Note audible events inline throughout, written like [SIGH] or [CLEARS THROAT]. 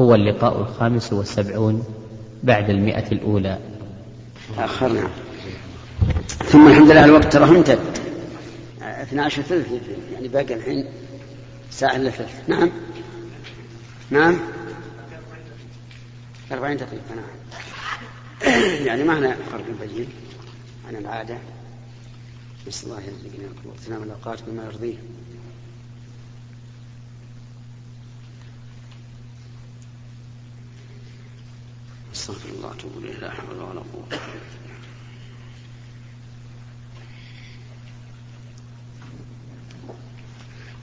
هو اللقاء الخامس والسبعون بعد المئة الأولى. تأخرنا. ثم الحمد لله الوقت ترى امتد 12 ثلث يعني باقي الحين ساعة إلا ثلث. نعم. نعم. 40 دقيقة نعم. [COUGHS] يعني ما هنا فرق بين عن العادة. نسأل الله يرزقنا من الأوقات بما يرضيه. استغفر الله واتوب إليه لا حول ولا قوة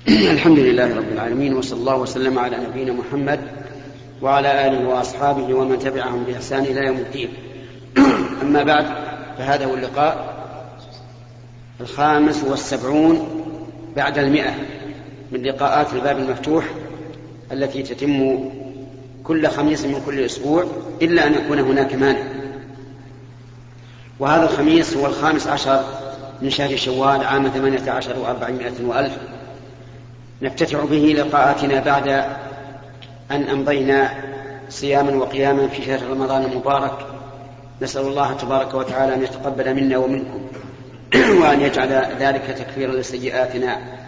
[CLEARS THROAT] الحمد لله رب العالمين وصلى الله وسلم على نبينا محمد وعلى آله وأصحابه ومن تبعهم بإحسان إلى يوم الدين. [CLEARS THROAT] أما بعد فهذا هو اللقاء الخامس والسبعون بعد المئة من لقاءات الباب المفتوح التي تتم كل خميس من كل أسبوع إلا أن يكون هناك مانع. وهذا الخميس هو الخامس عشر من شهر شوال عام ثمانية عشر وأربعمائة وألف. نفتتح به لقاءاتنا بعد أن أمضينا صياما وقياما في شهر رمضان المبارك. نسأل الله تبارك وتعالى أن يتقبل منا ومنكم [CLEARS THROAT] وأن يجعل ذلك تكفيرا لسيئاتنا.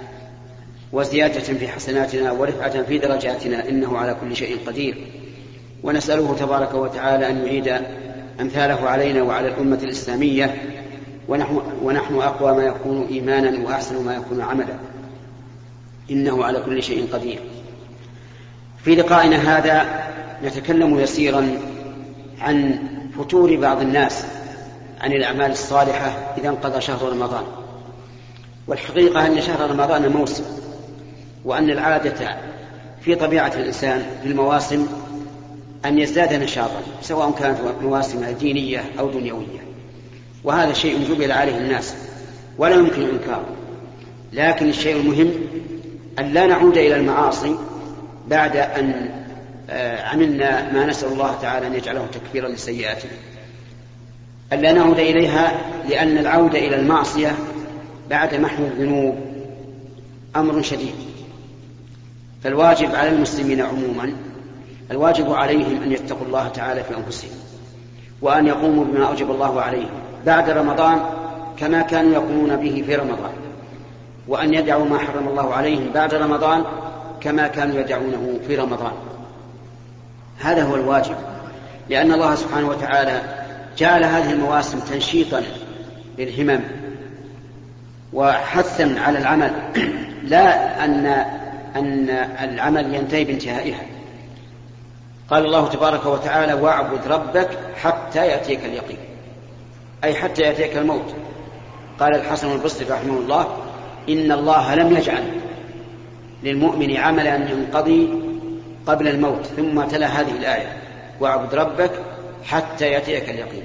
وزيادة في حسناتنا ورفعة في درجاتنا إنه على كل شيء قدير. ونسأله تبارك وتعالى أن يعيد أمثاله علينا وعلى الأمة الإسلامية ونحن, ونحن أقوى ما يكون إيمانا وأحسن ما يكون عملا. إنه على كل شيء قدير. في لقائنا هذا نتكلم يسيرا عن فتور بعض الناس عن الأعمال الصالحة إذا انقضى شهر رمضان. والحقيقة أن شهر رمضان موسم. وأن العادة في طبيعة الإنسان في المواسم أن يزداد نشاطا سواء كانت مواسم دينية أو دنيوية. وهذا شيء جبل عليه الناس ولا يمكن إنكاره. لكن الشيء المهم أن لا نعود إلى المعاصي بعد أن آه، عملنا ما نسأل الله تعالى أن يجعله تكفيرا لسيئاتنا ألا نعود إليها لأن العودة إلى المعصية بعد محو الذنوب أمر شديد. فالواجب على المسلمين عموما الواجب عليهم أن يتقوا الله تعالى في أنفسهم وأن يقوموا بما أوجب الله عليهم بعد رمضان كما كانوا يقومون به في رمضان وأن يدعوا ما حرم الله عليهم بعد رمضان كما كانوا يدعونه في رمضان. هذا هو الواجب لأن الله سبحانه وتعالى جعل هذه المواسم تنشيطا للهمم وحثا على العمل. [CLEARS THROAT] لا أن أن العمل ينتهي بانتهائها. قال الله تبارك وتعالى واعبد ربك حتى يأتيك اليقين. أي حتى يأتيك الموت. قال الحسن البصري رحمه الله إن الله لم يجعل للمؤمن عملا ينقضي قبل الموت. ثم تلا هذه الآية واعبد ربك حتى يأتيك اليقين.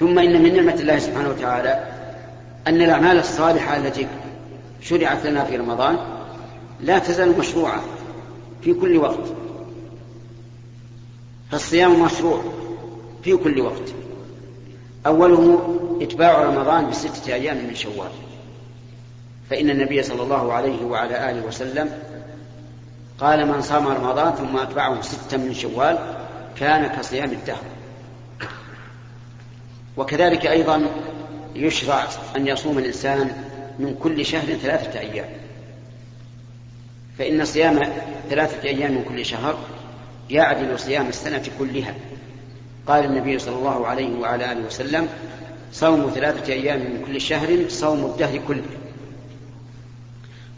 ثم إن من نعمة الله سبحانه وتعالى أن الأعمال الصالحة التي شرعت لنا في رمضان لا تزال مشروعة في كل وقت. فالصيام مشروع في كل وقت. أوله إتباع رمضان بستة أيام من شوال. فإن النبي صلى الله عليه وعلى آله وسلم قال من صام رمضان ثم أتبعه ستا من شوال كان كصيام الدهر. وكذلك أيضا يشرع أن يصوم الإنسان من كل شهر ثلاثة أيام. فإن صيام ثلاثة أيام من كل شهر يعدل صيام السنة كلها. قال النبي صلى الله عليه وعلى آله وسلم صوم ثلاثة أيام من كل شهر صوم الدهر كله.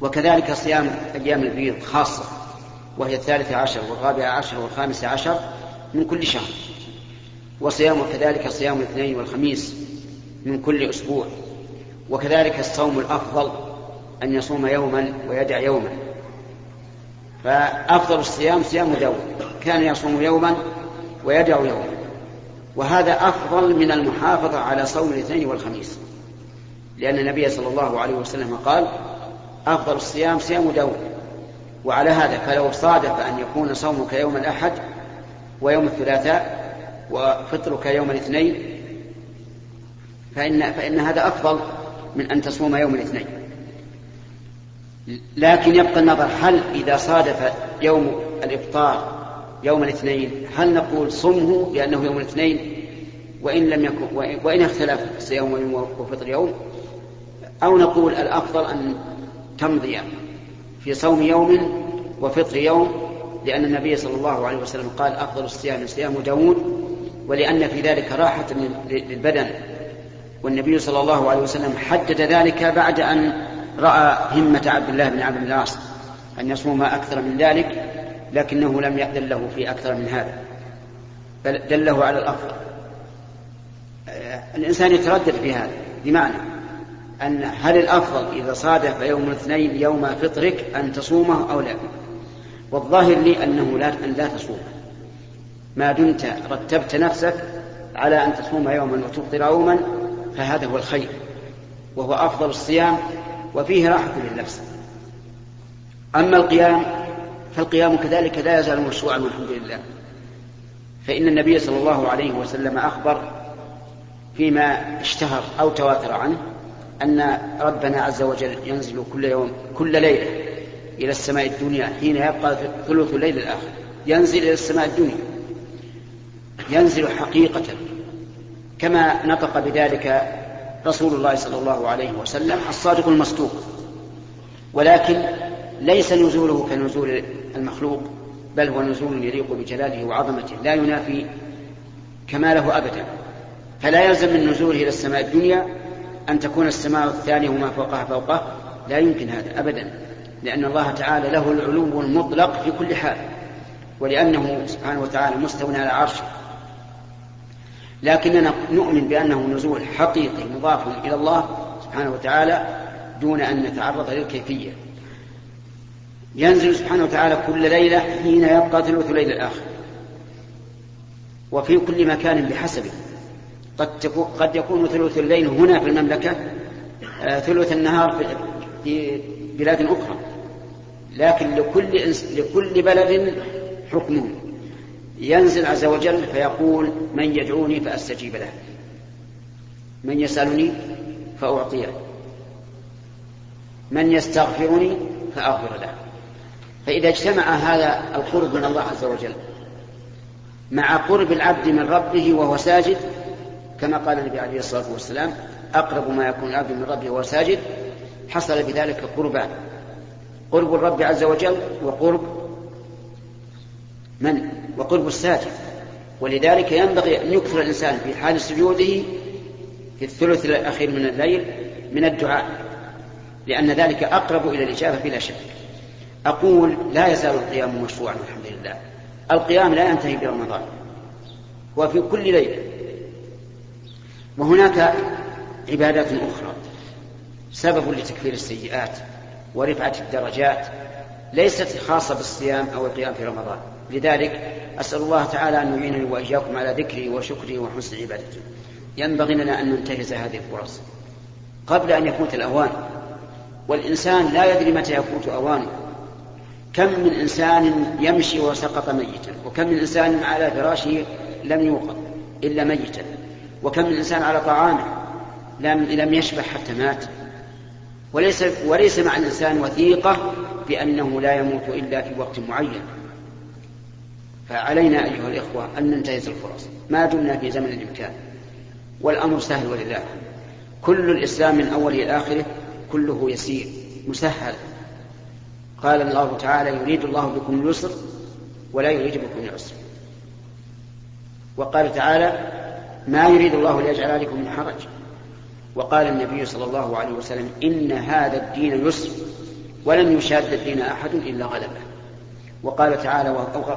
وكذلك صيام أيام البيض خاصة وهي الثالثة عشر والرابعة عشر والخامسة عشر من كل شهر. وصيام كذلك صيام الاثنين والخميس من كل أسبوع. وكذلك الصوم الأفضل أن يصوم يوما ويدع يوما. فأفضل الصيام صيام داود كان يصوم يوما ويدع يوما. وهذا أفضل من المحافظة على صوم الاثنين والخميس. لأن النبي صلى الله عليه وسلم قال أفضل الصيام صيام داود وعلى هذا فلو صادف أن يكون صومك يوم الأحد ويوم الثلاثاء وفطرك يوم الاثنين فإن, فإن هذا أفضل من أن تصوم يوم الاثنين. لكن يبقى النظر هل إذا صادف يوم الإفطار يوم الاثنين هل نقول صمه لأنه يوم الاثنين؟ وإن لم يكن وإن اختلف صيام يوم وفطر يوم أو نقول الأفضل أن تمضي في صوم يوم وفطر يوم لأن النبي صلى الله عليه وسلم قال أفضل الصيام صيام داود ولأن في ذلك راحة للبدن. والنبي صلى الله عليه وسلم حدد ذلك بعد أن رأى همة عبد الله بن عبد العاص أن يصوم أكثر من ذلك لكنه لم يأذن له في أكثر من هذا بل دله على الأفضل. الإنسان يتردد في هذا بمعنى أن هل الأفضل إذا صادف يوم الاثنين يوم فطرك أن تصومه أو لا؟ والظاهر لي أنه لا أن لا تصومه. ما دمت رتبت نفسك على أن تصوم يوما وتفطر يوما فهذا هو الخير وهو أفضل الصيام وفيه راحة للنفس. أما القيام فالقيام كذلك لا يزال مشروعا والحمد لله. فإن النبي صلى الله عليه وسلم أخبر فيما اشتهر أو تواتر عنه أن ربنا عز وجل ينزل كل يوم كل ليلة إلى السماء الدنيا حين يبقى ثلث الليل الآخر. ينزل إلى السماء الدنيا. ينزل حقيقة كما نطق بذلك رسول الله صلى الله عليه وسلم الصادق المصدوق. ولكن ليس نزوله كنزول المخلوق بل هو نزول يليق بجلاله وعظمته لا ينافي كماله ابدا. فلا يلزم من نزوله إلى السماء الدنيا أن تكون السماء الثانية وما فوقها فوقه لا يمكن هذا ابدا. لأن الله تعالى له العلو المطلق في كل حال ولأنه سبحانه وتعالى مستو على عرشه. لكننا نؤمن بأنه نزول حقيقي مضاف إلى الله سبحانه وتعالى دون أن نتعرض للكيفية. ينزل سبحانه وتعالى كل ليلة حين يبقى ثلث الليل الآخر. وفي كل مكان بحسبه. قد, قد يكون ثلث الليل هنا في المملكة آه، ثلث النهار في بلاد أخرى. لكن لكل لكل بلد حكمه ينزل عز وجل فيقول من يدعوني فأستجيب له. من يسألني فأعطيه. من يستغفرني فأغفر له. فإذا اجتمع هذا القرب من الله عز وجل مع قرب العبد من ربه وهو ساجد كما قال النبي عليه الصلاة والسلام أقرب ما يكون العبد من ربه وهو ساجد. حصل بذلك قربان قرب الرب عز وجل وقرب من وقرب الساجد ولذلك ينبغي أن يكثر الإنسان في حال سجوده في الثلث الأخير من الليل من الدعاء لأن ذلك أقرب إلى الإجابة بلا شك. أقول لا يزال القيام مشروعا والحمد لله. القيام لا ينتهي برمضان وفي كل ليلة. وهناك عبادات أخرى سبب لتكفير السيئات ورفعة الدرجات ليست خاصة بالصيام أو القيام في رمضان. لذلك أسأل الله تعالى أن يعينني وإياكم على ذكره وشكره وحسن عبادته ينبغي لنا أن ننتهز هذه الفرص. قبل أن يفوت الأوان والإنسان لا يدري متى يفوت أوانه. كم من إنسان يمشي وسقط ميتا؟ وكم من إنسان على فراشه لم يوقظ إلا ميتا؟ وكم من إنسان على طعامه لم لم يشبع حتى مات؟ وليس وليس مع الإنسان وثيقة بأنه لا يموت إلا في وقت معين. فعلينا أيها الإخوة أن ننتهز الفرص. ما دمنا في زمن الإمكان. والأمر سهل ولله. كل الإسلام من أوله إلى آخره كله يسير مسهل. قال الله تعالى يريد الله بكم اليسر ولا يريد بكم العسر. وقال تعالى ما يريد الله ليجعل عليكم من حرج. وقال النبي صلى الله عليه وسلم إن هذا الدين يسر ولم يشاد الدين أحد إلا غلبه. وقال تعالى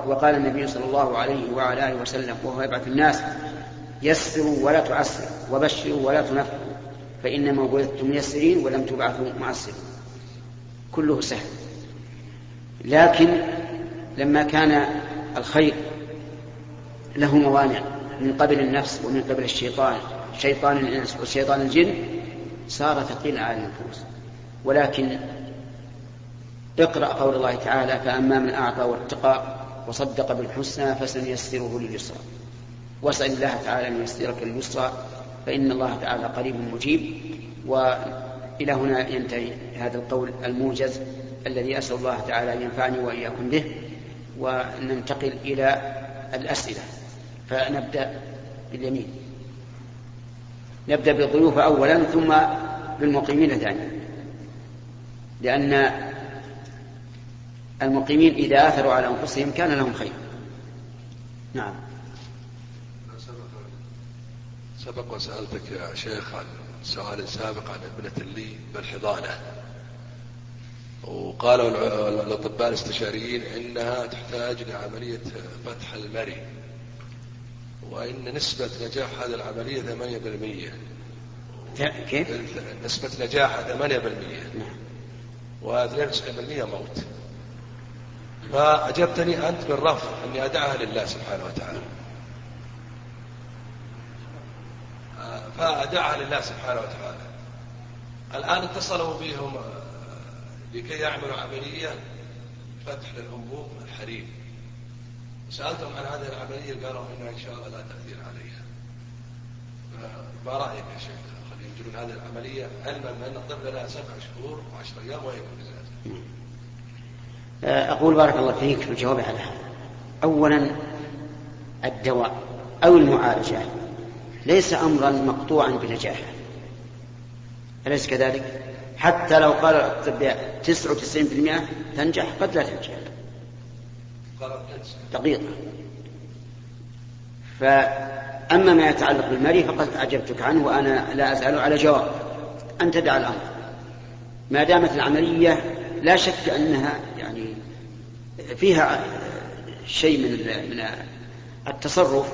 وقال النبي صلى الله عليه وعلى آله وسلم وهو يبعث الناس يسروا ولا تعسروا وبشروا ولا تنفروا فإنما بعثتم ميسرين ولم تبعثوا معسرين. كله سهل. لكن لما كان الخير له موانع من قبل النفس ومن قبل الشيطان شيطان الإنس وشيطان الجن صار ثقيلا على النفوس. ولكن اقرأ قول الله تعالى فأما من أعطى واتقى وصدق بالحسنى فسنيسره لليسرى. واسأل الله تعالى أن ييسرك لليسرى فإن الله تعالى قريب مجيب. وإلى هنا ينتهي هذا القول الموجز الذي أسأل الله تعالى أن ينفعني وإياكم به. وننتقل إلى الأسئلة. فنبدأ باليمين. نبدأ بالضيوف أولا ثم بالمقيمين ثانيا. لأن المقيمين إذا آثروا على أنفسهم كان لهم خير. نعم. سبق وسألتك يا شيخ عن سؤال سابق عن ابنة لي بالحضانة. وقالوا الأطباء الاستشاريين إنها تحتاج لعملية فتح المري وإن نسبة نجاح هذه العملية 8% كيف؟ نسبة نجاحها 8% و92% موت. فأجبتني أنت بالرفض أني أدعها لله سبحانه وتعالى. فأدعها لله سبحانه وتعالى. الآن اتصلوا بهم لكي يعملوا عملية فتح للأنبوب الحريم سألتهم عن هذه العملية قالوا إنها إن شاء الله لا تأثير عليها. ما رأيك يا شيخ خلينا يجرون هذه العملية علما بأن الطفل لها سبع شهور وعشر أيام وهي معجزات أقول بارك الله فيك في الجواب على هذا. أولا الدواء أو المعالجة. ليس أمرا مقطوعا بنجاحه أليس كذلك؟ حتى لو قال الأطباء 99% تنجح قد لا تنجح. دقيقة. فأما ما يتعلق بالمري فقد أعجبتك عنه وأنا لا أزال على جواب. أن تدع الأمر. ما دامت العملية لا شك أنها فيها شيء من من التصرف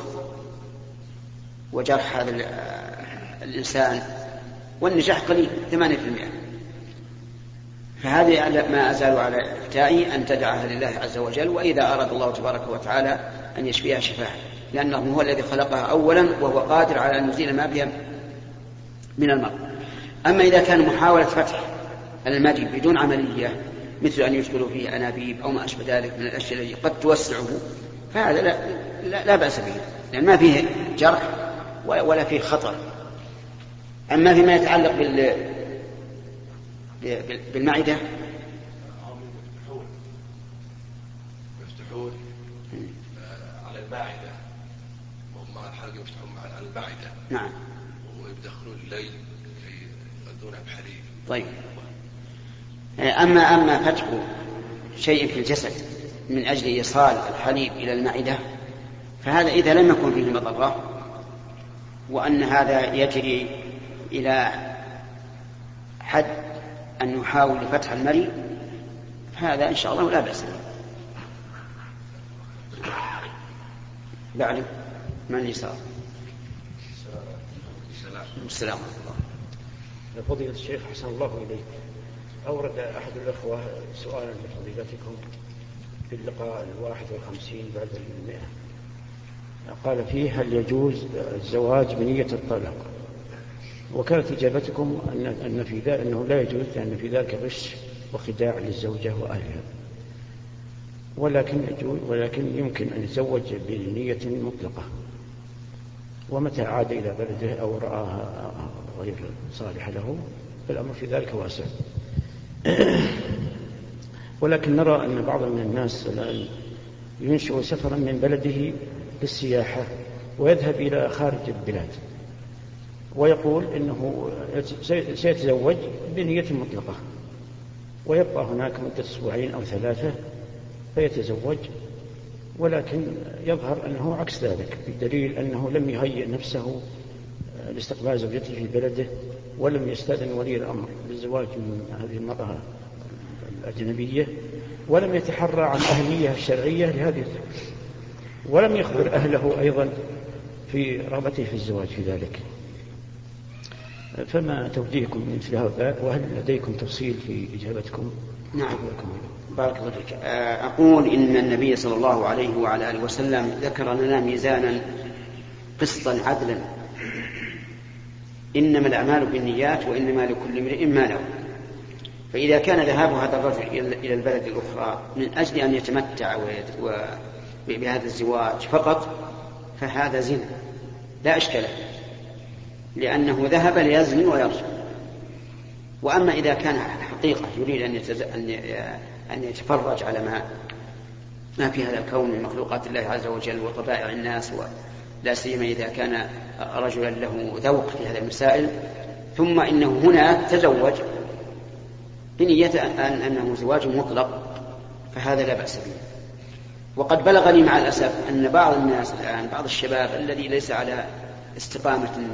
وجرح هذا الإنسان والنجاح قليل 8% فهذه ما أزال على إفتائي أن تدعها لله عز وجل وإذا أراد الله تبارك وتعالى أن يشفيها شفاء لأنه هو الذي خلقها أولا وهو قادر على أن يزيل ما بها من المرض أما إذا كان محاولة فتح المريء بدون عملية مثل أن يدخلوا فيه أنابيب أو ما أشبه ذلك من الأشياء التي قد توسعه فهذا لا, لا, لا بأس به لأن ما فيه جرح ولا فيه خطر. أما فيما يتعلق بال بالمعدة؟ يفتحون على المعدة وهم الحلقة يفتحون على المعدة. نعم. ويدخلون الليل كي يغذونها بحليب طيب. أما أما فتح شيء في الجسد من أجل إيصال الحليب إلى المعدة فهذا إذا لم يكن فيه مضرة وأن هذا يجري إلى حد أن يحاول فتح المري هذا إن شاء الله لا بأس به. بعد من اليسار السلام عليكم. فضيلة الشيخ حسن الله إليك. أورد أحد الأخوة سؤالا لفضيلتكم في اللقاء الواحد والخمسين بعد المئة. قال فيه هل يجوز الزواج بنية الطلاق؟ وكانت إجابتكم أن أن في ذلك أنه لا يجوز لأن في ذلك غش وخداع للزوجة وأهلها. ولكن يجوز ولكن يمكن أن يتزوج بنية مطلقة. ومتى عاد إلى بلده أو رآها غير صالحة له؟ فالأمر في ذلك واسع. [CLEARS THROAT] ولكن نرى أن بعض من الناس الآن ينشئ سفرا من بلده للسياحة ويذهب إلى خارج البلاد. ويقول إنه سيتزوج بنية مطلقة. ويبقى هناك مدة أسبوعين أو ثلاثة فيتزوج ولكن يظهر أنه عكس ذلك بدليل أنه لم يهيئ نفسه لاستقبال زوجته في بلده ولم يستأذن ولي الأمر للزواج من هذه المرأة الأجنبية ولم يتحرى عن أهلية الشرعية لهذه ولم يخبر أهله أيضا في رغبته في الزواج في ذلك. فما توجيهكم من مثل هذا؟ وهل لديكم تفصيل في إجابتكم؟ نعم. بارك الله فيك. أقول إن النبي صلى الله عليه وعلى آله وسلم ذكر لنا ميزانا قسطا عدلا. إنما الأعمال بالنيات وإنما لكل امرئ ما له. فإذا كان ذهاب هذا الرجل إلى البلد الأخرى من أجل أن يتمتع بهذا الزواج فقط فهذا زنا. لا إشكال لأنه ذهب ليزني ويرجع وأما إذا كان حقيقة يريد أن, أن يتفرج على ما ما في هذا الكون من مخلوقات الله عز وجل وطبائع الناس لا سيما إذا كان رجلا له ذوق في هذه المسائل ثم إنه هنا تزوج بنية أن أنه زواج مطلق فهذا لا بأس به. وقد بلغني مع الأسف أن بعض الناس الآن بعض الشباب الذي ليس على استقامة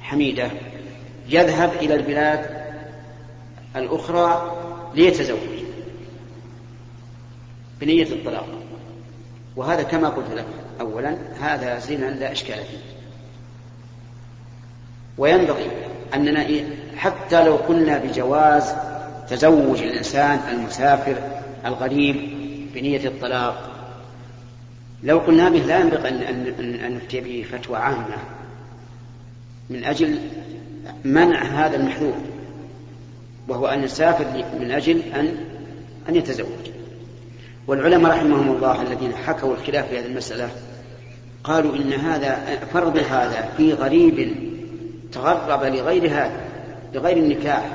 حميدة يذهب إلى البلاد الأخرى ليتزوج بنية الطلاق. وهذا كما قلت لك أولا هذا زنا لا إشكال فيه. وينبغي أننا حتى لو قلنا بجواز تزوج الإنسان المسافر الغريب بنية الطلاق لو قلنا به لا ينبغي أن, أن, أن نفتي به فتوى عامة. من أجل منع هذا المحذور وهو أن يسافر من أجل أن أن يتزوج. والعلماء رحمهم الله الذين حكوا الخلاف في هذه المسألة قالوا إن هذا فرض هذا في غريب تغرب لغير هذا لغير النكاح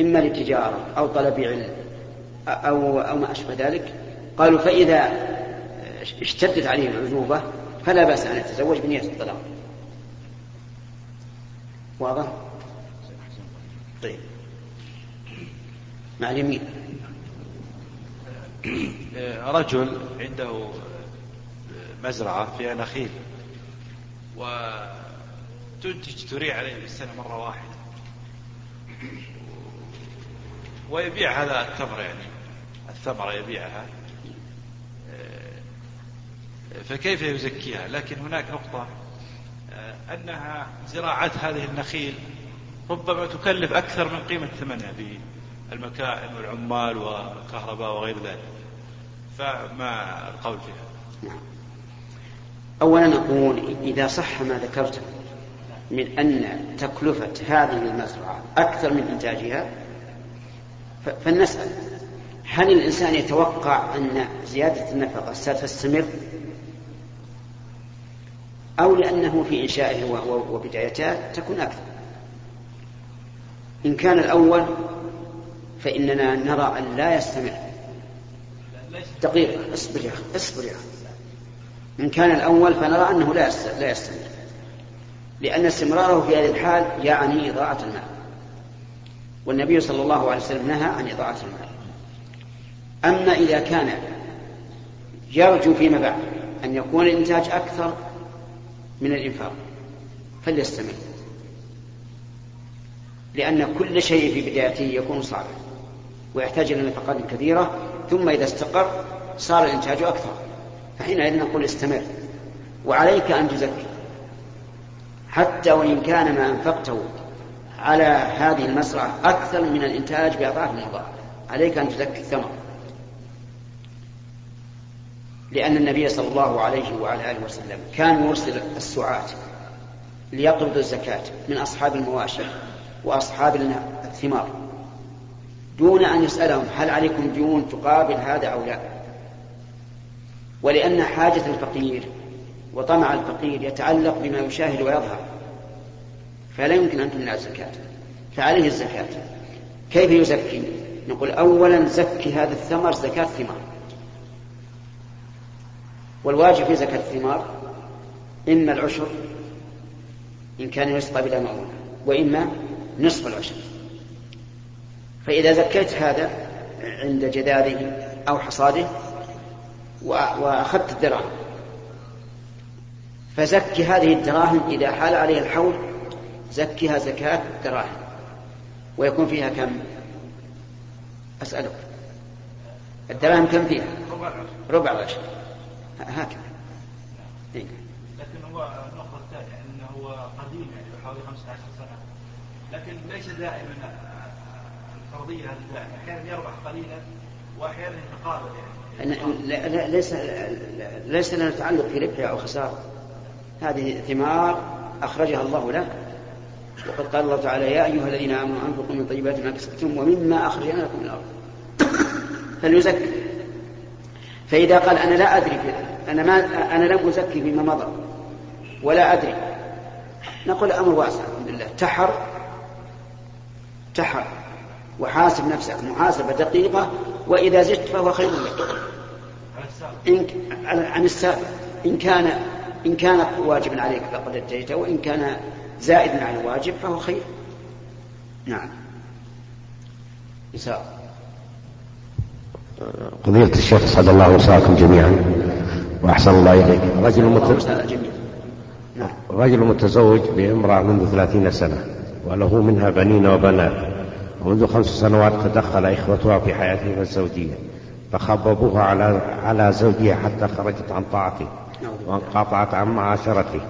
إما لتجارة أو طلب علم أو أو ما أشبه ذلك. قالوا فإذا اشتدت عليه العزوبة فلا بأس أن يتزوج بنية الطلاق. واضح؟ طيب. مع اليمين. رجل عنده مزرعة فيها نخيل وتنتج تريع عليه في السنة مرة واحدة. ويبيع هذا التمر يعني الثمرة يبيعها. فكيف يزكيها؟ لكن هناك نقطة أنها زراعة هذه النخيل ربما تكلف أكثر من قيمة ثمنها في المكائن والعمال والكهرباء وغير ذلك. فما القول فيها؟ نعم. أولا نقول إذا صح ما ذكرت من أن تكلفة هذه المزرعة أكثر من إنتاجها فلنسأل هل الإنسان يتوقع أن زيادة النفقة ستستمر؟ أو لأنه في إنشائه وبدايته تكون أكثر. إن كان الأول فإننا نرى أن لا يستمر. دقيقة اصبر يا أخي اصبر يا أخي. إن كان الأول فنرى أنه لا لا يستمر. لأن استمراره في هذه الحال يعني إضاعة المال. والنبي صلى الله عليه وسلم نهى عن إضاعة المال. أما إذا كان يرجو فيما بعد أن يكون الإنتاج أكثر من الإنفاق فليستمر. لأن كل شيء في بدايته يكون صعبا ويحتاج إلى نفقات كثيرة ثم إذا استقر صار الإنتاج أكثر. فحينئذ نقول استمر. وعليك أن تزكي. حتى وإن كان ما أنفقته على هذه المزرعة أكثر من الإنتاج بأضعاف مضاعفة عليك أن تزكي الثمر لأن النبي صلى الله عليه وعلى آله وسلم كان يرسل السعاة ليقبضوا الزكاة من أصحاب المواشي وأصحاب الثمار دون أن يسألهم هل عليكم ديون تقابل هذا أو لا. ولأن حاجة الفقير وطمع الفقير يتعلق بما يشاهد ويظهر فلا يمكن أن تمنع الزكاة. فعليه الزكاة. كيف يزكي؟ نقول أولا زكي هذا الثمر زكاة ثمار والواجب في زكاة الثمار إما العشر إن كان يسقى بلا مؤونة وإما نصف العشر. فإذا زكيت هذا عند جذاذه أو حصاده وأخذت الدراهم. فزكي هذه الدراهم إذا حال عليها الحول زكها زكاة الدراهم. ويكون فيها كم؟ أسألك. الدراهم كم فيها؟ ربع العشر هكذا. إيه؟ لكن هو النقطة الثانية أنه قديم يعني بحوالي 15 سنة. لكن ليس دائما الفرضية هذه أحيانا يربح قليلا وأحيانا يتقابل يعني. ليس ليس لنا تعلق في ربح أو خسارة. هذه ثمار أخرجها الله لك وقد قال الله تعالى يا أيها الذين آمنوا أنفقوا من طيبات ما كسبتم ومما أخرجنا لكم من الأرض. فليزكي. فإذا قال أنا لا أدري أنا ما أنا لم أزكي فيما مضى ولا أدري. نقول أمر واسع الحمد لله. تحر. تحر. وحاسب نفسك محاسبة دقيقة وإذا زدت فهو خير لك. إن عن السابق. إن كان إن كان واجبا عليك فقد أديته وإن كان زائدا على الواجب فهو خير. نعم. نساء قضية الشيخ صلى الله وسعكم جميعا وأحسن الله إليك. رجل مت... نعم. رجل متزوج بامرأة منذ ثلاثين سنة وله منها بنين وبنات. ومنذ خمس سنوات تدخل إخوتها في حياتهما الزوجية فخببوها على على زوجها حتى خرجت عن طاعته وانقطعت عن معاشرته.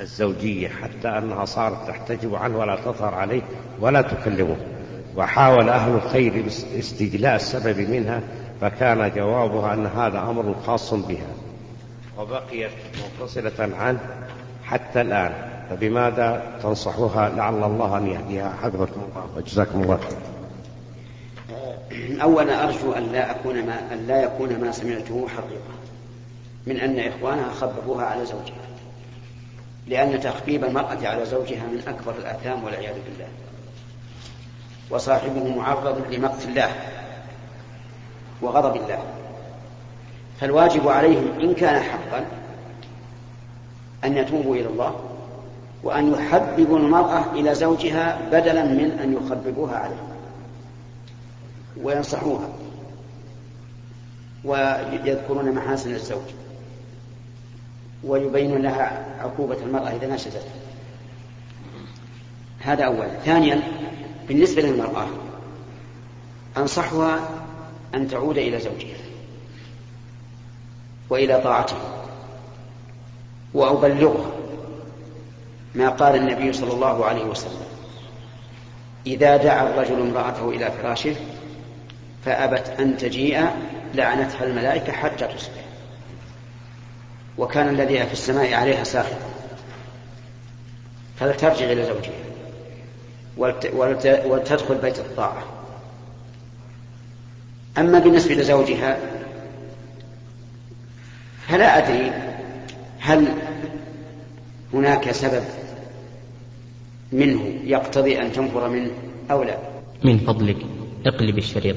الزوجية حتى أنها صارت تحتجب عنه ولا تظهر عليه ولا تكلمه وحاول أهل الخير استجلاء السبب منها فكان جوابها أن هذا أمر خاص بها وبقيت منفصلة عنه حتى الآن. فبماذا تنصحها لعل الله أن يهديها؟ حفظكم الله وجزاكم الله خير. أولا أرجو أن لا أكون ما أن لا يكون ما سمعته حقيقة من أن إخوانها خببوها على زوجها لأن تخبيب المرأة على زوجها من أكبر الآثام والعياذ بالله. وصاحبه معرض لمقت الله وغضب الله. فالواجب عليهم إن كان حقا أن يتوبوا إلى الله وأن يحببوا المرأة إلى زوجها بدلا من أن يخببوها عليه وينصحوها ويذكرون محاسن الزوج ويبين لها عقوبة المرأة إذا نشزت هذا أولا. ثانيا بالنسبة للمرأة أنصحها أن تعود إلى زوجها وإلى طاعته وأبلغها ما قال النبي صلى الله عليه وسلم. إذا دعا الرجل امرأته إلى فراشه فأبت أن تجيء لعنتها الملائكة حتى تصبح. وكان الذي في السماء عليها ساخطا فلترجع إلى زوجها. ولتدخل بيت الطاعة. أما بالنسبة لزوجها فلا أدري هل هناك سبب منه يقتضي أن تنفر منه أو لا؟ من فضلك اقلب الشريط.